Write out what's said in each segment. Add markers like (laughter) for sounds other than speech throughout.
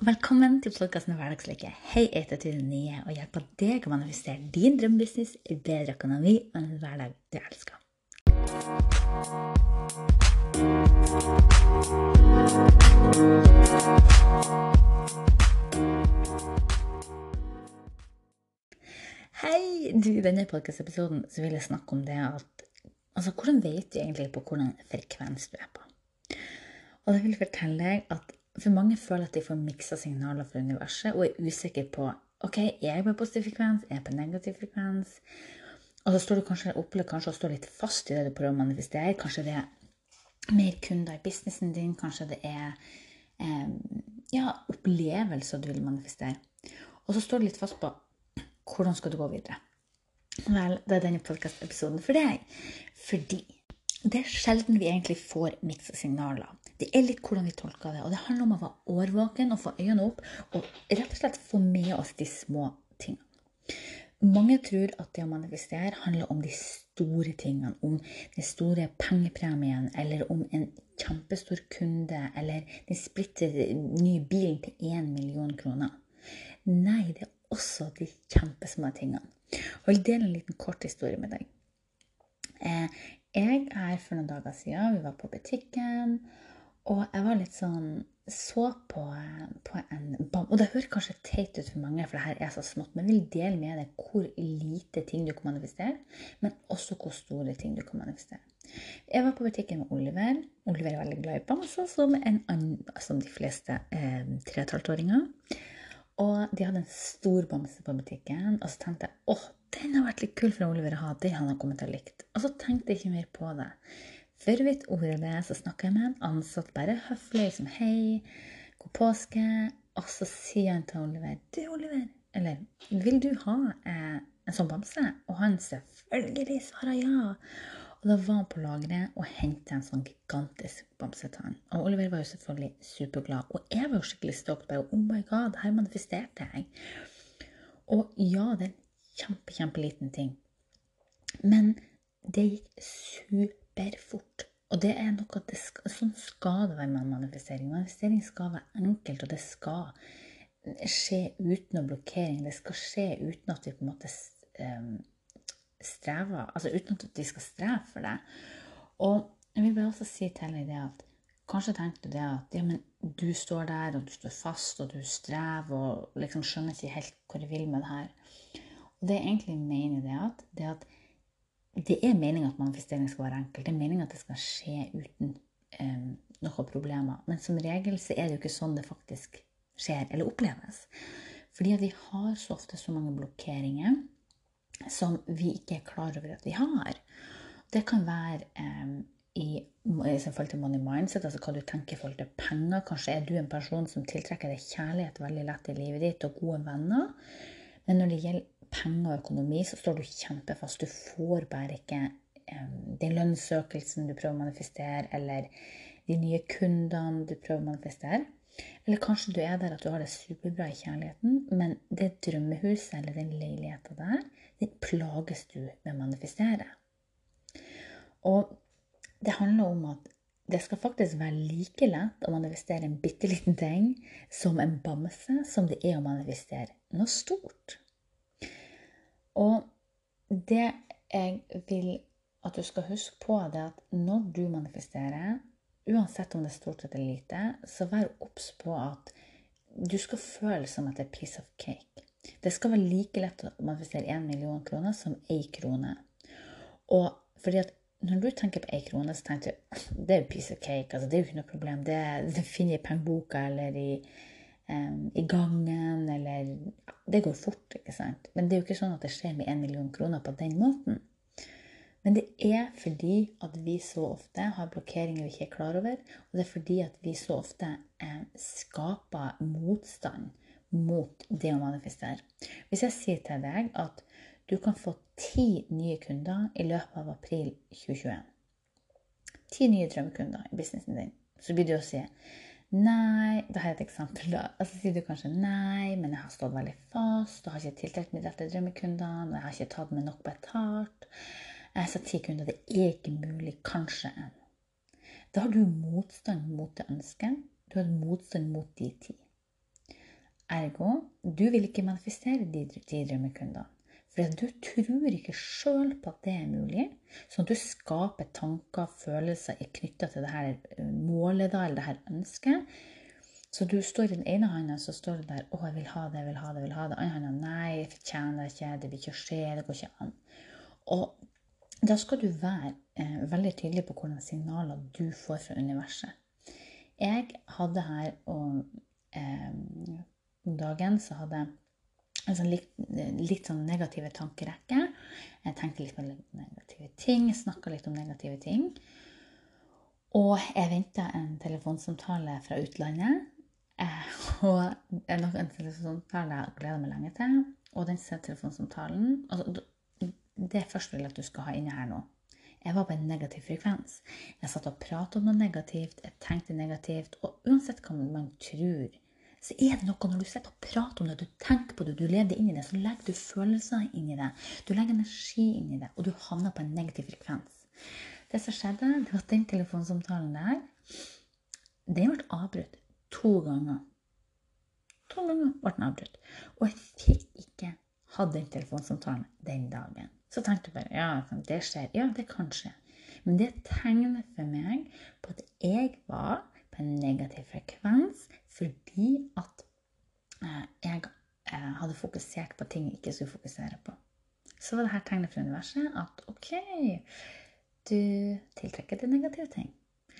Velkommen til podkasten Hverdagslykke. Hei, jeg heter Tine Nye og hjelper deg å manifestere din drømmebusiness, bedre økonomi og en hverdag du elsker. Hei! Du, I denne podkastepisoden vil jeg snakke om det at Altså, hvordan vet du egentlig på hvordan frekvens du er på? Og det vil fortelle deg at for mange føler at de får miksa signaler fra universet og er usikre på ok, er jeg på positiv frekvens, er jeg på negativ frekvens. Og så står du kanskje, opplever kanskje å stå litt fast i det du prøver å manifestere. Kanskje det er mer kunder i businessen din. Kanskje det er eh, ja, opplevelser du vil manifestere. Og så står du litt fast på hvordan skal du gå videre. Vel, det er denne podkastepisoden for deg. Fordi det er sjelden vi egentlig får miksa signaler. Det er litt hvordan vi tolker det. Og det handler om å være årvåken og få øynene opp og rett og slett få med oss de små tingene. Mange tror at det å manifestere handler om de store tingene. Om den store pengepremien, eller om en kjempestor kunde, eller den splitter nye bilen til én million kroner. Nei, det er også de kjempesmå tingene. Og jeg vil dele en liten kort historie med deg. Eh, jeg er for noen dager siden, vi var på butikken, og jeg var litt sånn Så på, på en bam... Og det høres kanskje teit ut for mange, for det her er så smått, men jeg vil dele med deg hvor lite ting du kan manifestere, men også hvor store ting du kan manifestere. Jeg var på butikken med Oliver. Oliver er veldig glad i bamser, som, som de fleste eh, tre- og tolvåringer. Og de hadde en stor bamse på butikken, og så tenkte jeg åh, den har vært litt kul for Oliver å ha. Den han har kommet til å likt. Og så tenkte jeg ikke mer på det. Før vidt ordet det, så snakker jeg med en ansatt bare høflig, liksom hei, god påske. Og så sier han til Oliver du, Oliver, eller vil du ha eh, en sånn bamse? Og han selvfølgelig svarer ja. Og da var han på lageret og hentet en sånn gigantisk bamse til han. Og Oliver var jo selvfølgelig superglad. Og jeg var jo skikkelig stolt. Bare, oh my god, her manifesterte jeg. Og ja, det er en kjempe, kjempeliten ting. Men det gikk superfort. Og det er noe det skal, Sånn skal det være med manifestering. Manifestering skal være enkelt, og det skal skje uten noe blokkering. Det skal skje uten at vi på en måte strever Altså uten at vi skal streve for det. Og jeg vil bare også si til deg det at kanskje tenker du det at ja, men du står der, og du står fast, og du strever, og liksom skjønner ikke helt hvor du vil med det her. Og det jeg egentlig mener det at, det at det er meninga at manifestering skal være enkelt. Det er meninga at det skal skje uten um, noen problemer. Men som regel så er det jo ikke sånn det faktisk skjer eller oppleves. Fordi at vi har så ofte så mange blokkeringer som vi ikke er klar over at vi har. Det kan være um, i, i forhold til money mindset, altså hva du tenker i forhold til penger. Kanskje er du en person som tiltrekker deg kjærlighet veldig lett i livet ditt, og gode venner. Men når det gjelder penger og økonomi, så står du kjempefast. Du får bare ikke den lønnsøkelsen du prøver å manifestere, eller de nye kundene du prøver å manifestere. Eller kanskje du er der at du har det superbra i kjærligheten, men det drømmehuset eller den leiligheta der, den plages du med å manifestere. Og det handler om at det skal faktisk være like lett å manifestere en bitte liten ting som en bamse, som det er å manifestere noe stort. Og det jeg vil at du skal huske på, det at når du manifesterer, uansett om det er stort eller lite, så vær obs på at du skal føle som at det er piece of cake. Det skal være like lett å manifestere én million kroner som én krone. Og fordi at når du tenker på én krone, så tenker du det er jo piece of cake. altså Det er jo ikke noe problem. Det, det finner jeg i pengeboka eller i i gangen, eller Det går fort, ikke sant? Men det er jo ikke sånn at det skjer med én million kroner på den måten. Men det er fordi at vi så ofte har blokkeringer vi ikke er klar over. Og det er fordi at vi så ofte eh, skaper motstand mot det å manifestere. Hvis jeg sier til deg at du kan få ti nye kunder i løpet av april 2021 Ti nye drømmekunder i businessen din. Så blir det å si Nei, da har jeg et eksempel. da. Og så sier du kanskje nei, men jeg har stått veldig fast. og har ikke tiltrukket meg rette drømmekundene. Og jeg har ikke tatt meg nok betalt. Jeg sa ti kunder. Det er ikke mulig. Kanskje en. Da har du motstand mot det ønsket. Du har motstand mot de ti. Ergo, du vil ikke manifestere de, de drømmekundene. For du tror ikke sjøl på at det er mulig. Sånn at du skaper tanker, følelser knytta til det her eh, målet da, eller det her ønsket. Så du står i den ene hånda så står du der 'Å, jeg vil ha det, jeg vil ha det', jeg vil ha det. Andre hånda 'Nei, jeg fortjener det ikke, det vil ikke skje, det går ikke an'. Og da skal du være eh, veldig tydelig på hvordan signaler du får fra universet. Jeg hadde her og, eh, dagen så hadde jeg sånn litt, litt, sånn negative tankerekke. Jeg tenkte litt på negative ting, snakka litt om negative ting. Og jeg venta en telefonsamtale fra utlandet. Eh, og en telefonsamtale jeg gleder meg lenge til. Og den telefonsamtalen altså, Det første vil jeg at du skal ha inne her nå. Jeg var på en negativ frekvens. Jeg satt og pratet om noe negativt, jeg tenkte negativt. Og uansett hva man tror så er det noe når du sitter og prater om det, du tenker på det, du lever inn i det, så legger du følelser inn i det. Du legger energi inn i det, og du havner på en negativ frekvens. Det som skjedde, det var at den telefonsamtalen der, den ble avbrutt to ganger. To ganger ble den avbrutt. Og jeg fikk ikke hatt den telefonsamtalen den dagen. Så tenkte jeg bare ja, det skjer. Ja, det kan skje. Men det tegner for meg på at jeg var en negativ frekvens fordi at eh, jeg eh, hadde fokusert på ting jeg ikke skulle fokusere på. Så var det her tegnet fra universet at ok, du tiltrekker deg negative ting.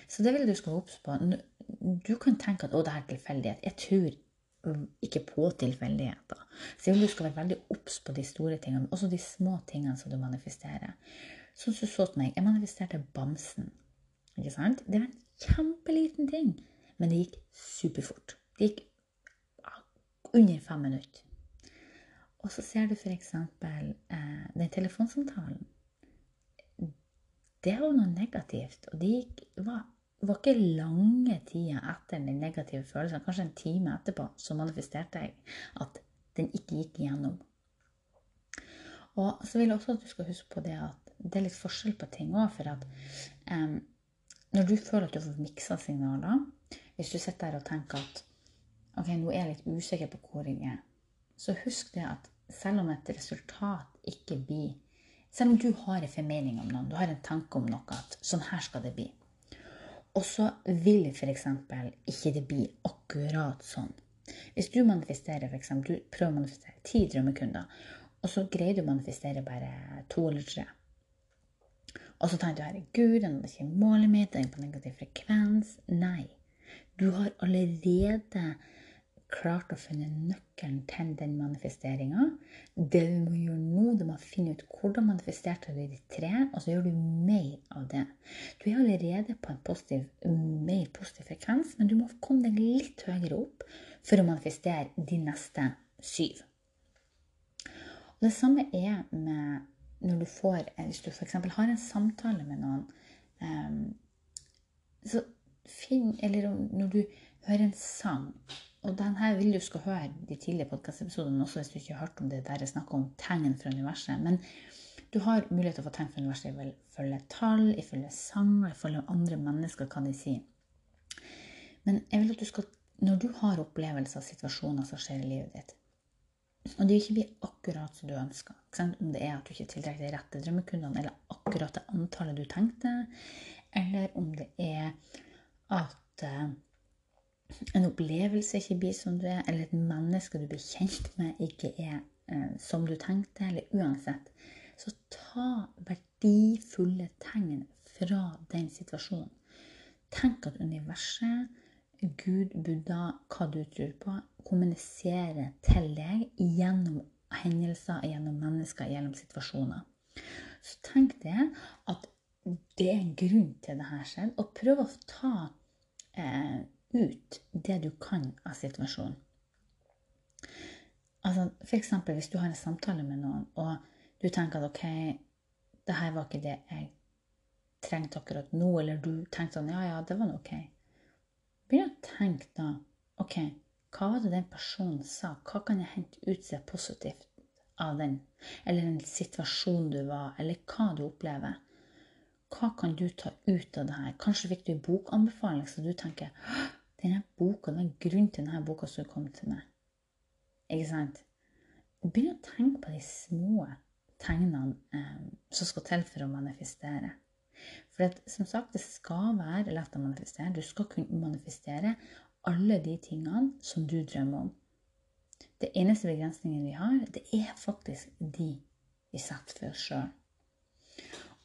Så det vil du skal obs på. Du kan tenke at å, det er tilfeldighet. Jeg tror ikke på tilfeldigheter. Så jeg vil du skal være veldig obs på de store tingene, også de små tingene som du manifesterer. Sånn som du så til meg. Jeg manifesterte bamsen. Ikke sant? Det var en kjempeliten ting. Men det gikk superfort. Det gikk under fem minutter. Og så ser du f.eks. Eh, den telefonsamtalen. Det var noe negativt. Og det gikk, var, var ikke lange tider etter den negative følelsen, kanskje en time etterpå, så manifesterte jeg at den ikke gikk igjennom. Og så vil jeg også at du skal huske på det at det er litt forskjell på ting òg. For at um, når du føler at du får miksa signaler, hvis du sitter der og tenker at ok, nå er jeg litt usikker på hvor jeg er, så husk det at selv om et resultat ikke blir Selv om du har en formening om noen, du har en tanke om noe, at sånn her skal det bli, og så vil f.eks. ikke det bli akkurat sånn. Hvis du manifesterer for eksempel, du prøver å manifestere ti drømmekunder, og så greier du å manifestere bare to eller tre. Og så tenker du herregud, den er ikke målet mitt, den er på negativ frekvens. Nei. Du har allerede klart å finne nøkkelen til den manifesteringa. Det du må gjøre nå, du må finne ut hvordan manifesterte du i ditt tre, og så gjør du mer av det. Du er allerede på en positiv, mer positiv frekvens, men du må komme deg litt høyere opp for å manifestere de neste syv. Og det samme er med når du får Hvis du f.eks. har en samtale med noen, um, så finn Eller når du hører en sang Og denne vil du skal høre de tidligere podkastepisodene også hvis du ikke har hørt om det der jeg snakker om tegn fra universet. Men du har mulighet til å få tegn fra universet ifølge tall, ifølge sang, ifølge andre mennesker, hva de sier. Men jeg vil at du skal, når du har opplevelser av situasjoner som skjer i livet ditt, og det ikke blir akkurat som du ønsker, om det er at du ikke tiltrekker de rette drømmekundene, eller akkurat det antallet du tenkte, eller om det er at eh, en opplevelse ikke blir som du er, eller et menneske du blir kjent med, ikke er eh, som du tenkte, eller uansett, så ta verdifulle tegn fra den situasjonen. Tenk at universet, Gud, Buddha, hva du tror på, kommuniserer til deg gjennom hendelser, gjennom mennesker, gjennom situasjoner. Så tenk det at det er en grunn til det her skjedde, og prøv å ta eh, ut det du kan av situasjonen. Altså, eksempel hvis du har en samtale med noen, og du tenker at ok, det her var ikke det jeg trengte akkurat nå, eller du tenkte sånn ja, ja, det var nå ok. Begynn å tenke da ok, hva var det den personen sa? Hva kan jeg hente ut seg positivt av den? Eller den situasjonen du var, eller hva du opplever. Hva kan du ta ut av det her? Kanskje fikk du en bokanbefaling, så du tenker denne boka, det er grunnen grunn til denne boka som kom til meg. Ikke sant? Begynn å tenke på de små tegnene eh, som skal til for å manifestere. For at, som sagt, det skal være lett å manifestere. Du skal kunne manifestere alle de tingene som du drømmer om. Det eneste begrensningen vi har, det er faktisk de vi setter for oss sjøl.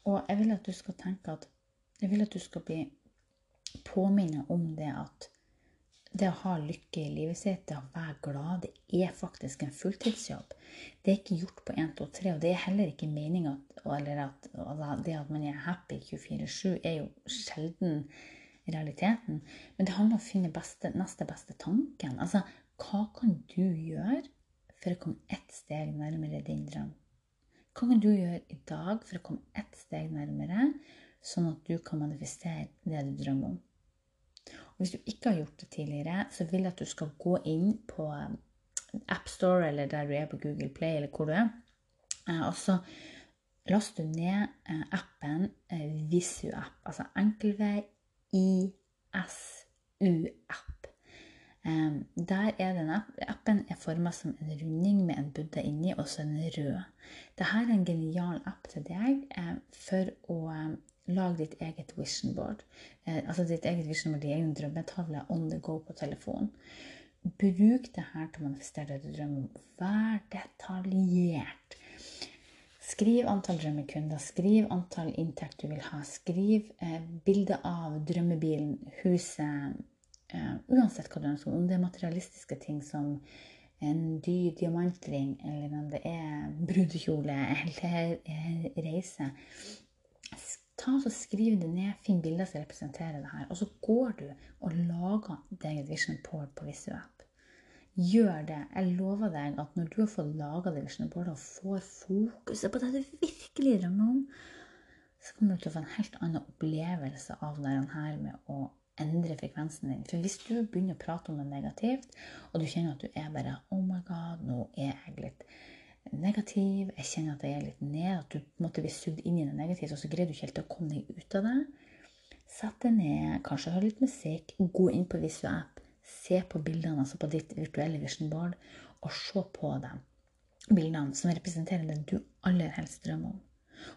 Og jeg vil at du skal tenke at Jeg vil at du skal bli påminnet om det at det å ha lykke i livet sitt, det å være glad, det er faktisk en fulltidsjobb. Det er ikke gjort på 1, 2, 3, og det er heller ikke meninga Eller at, det at man er happy 24-7, er jo sjelden realiteten. Men det handler om å finne beste, neste beste tanken. Altså, hva kan du gjøre for å komme ett steg nærmere din drøm? Hva kan du gjøre i dag for å komme ett steg nærmere, sånn at du kan manifestere det du drømmer om? Og hvis du ikke har gjort det tidligere, så vil jeg at du skal gå inn på eh, AppStore eller der du er på Google Play, eller hvor du er. Eh, og så laster du ned eh, appen VisuApp, altså enkelvei ISU-app. Der er den appen er forma som en runding med en buddha inni, og så en rød. Dette er en genial app til deg for å lage ditt eget vision board. Eh, altså ditt eget vision board, din egen drømmetavle on the go på telefonen. Bruk det her til å manifestere det du drømmer om. Vær detaljert. Skriv antall drømmekunder, skriv antall inntekt du vil ha. Skriv eh, bilde av drømmebilen, huset, eh, uansett hva du ønsker. Om det er materialistiske ting som en dyr diamantring, eller om det er brudekjole (laughs) eller reise ta og Skriv det ned, finn bilder som representerer det her. Og så går du og lager deg et vision board på VisuApp. Gjør det. Jeg lover deg at når du har fått laga det vision boardet og får fokuset på det du virkelig drømmer om, så kommer du til å få en helt annen opplevelse av det her med å endre frekvensen din. For hvis du begynner å prate om det negativt, og du kjenner at du er bare Oh my God, nå er jeg litt negativ, jeg kjenner at jeg er litt ned, at du måtte bli sugd inn i det negative, og så greier du ikke helt å komme deg ut av det. Sett deg ned, kanskje hør litt musikk, gå inn på VisuApp, se på bildene, altså på ditt virtuelle vision board, og se på dem. Bildene som representerer det du aller helst drømmer om.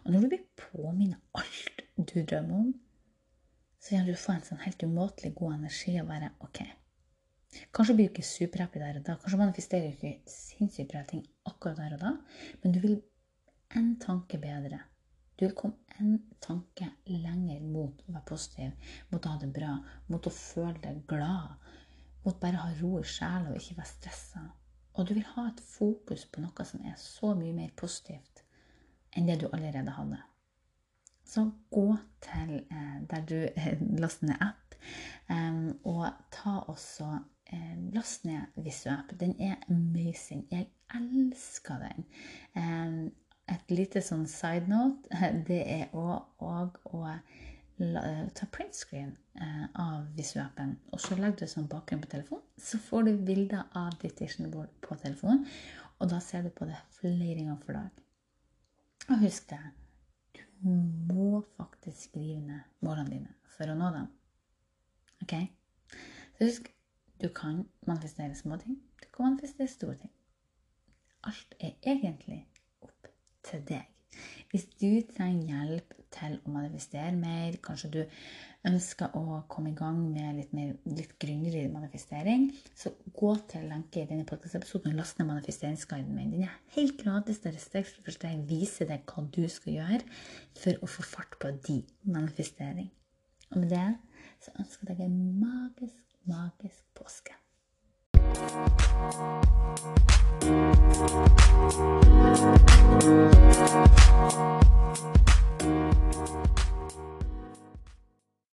Og når du blir påminnet alt du drømmer om, så vil du få en sånn helt umåtelig god energi og bare OK. Kanskje blir du ikke superhappy der og da. Kanskje manifesterer du ikke sinnssykt bra ting akkurat der og da. Men du vil en tanke bedre. Du vil komme en tanke lenger mot å være positiv, mot å ha det bra, mot å føle deg glad, mot bare å ha ro i sjela og ikke være stressa. Og du vil ha et fokus på noe som er så mye mer positivt enn det du allerede hadde. Så gå til eh, der du eh, laster ned app, eh, og ta også eh, last ned VisuApp. Den er amazing. Jeg elsker den. Eh, et lite sånn side note, (laughs) det er òg å ta printscreen av VisuAppen. Og så legger du som bakgrunn på telefonen. Så får du bilder av ditt vision board på telefonen. Og da ser du på det flere ganger for dag. Og husk det. Må faktisk skrive ned målene dine for å nå dem. Ok? Så husk du kan manifestere små ting. Du kan manifestere store ting. Alt er egentlig opp til deg. Hvis du trenger hjelp til å manifestere mer, kanskje du ønsker å komme i gang med litt, mer, litt grundigere manifestering, så gå til lenke i denne podkastepisoden og last ned manifesteringsguiden min. Den er helt gratis. Der jeg viser deg hva du skal gjøre for å få fart på din manifestering. Og med det så ønsker jeg deg en magisk, magisk påske.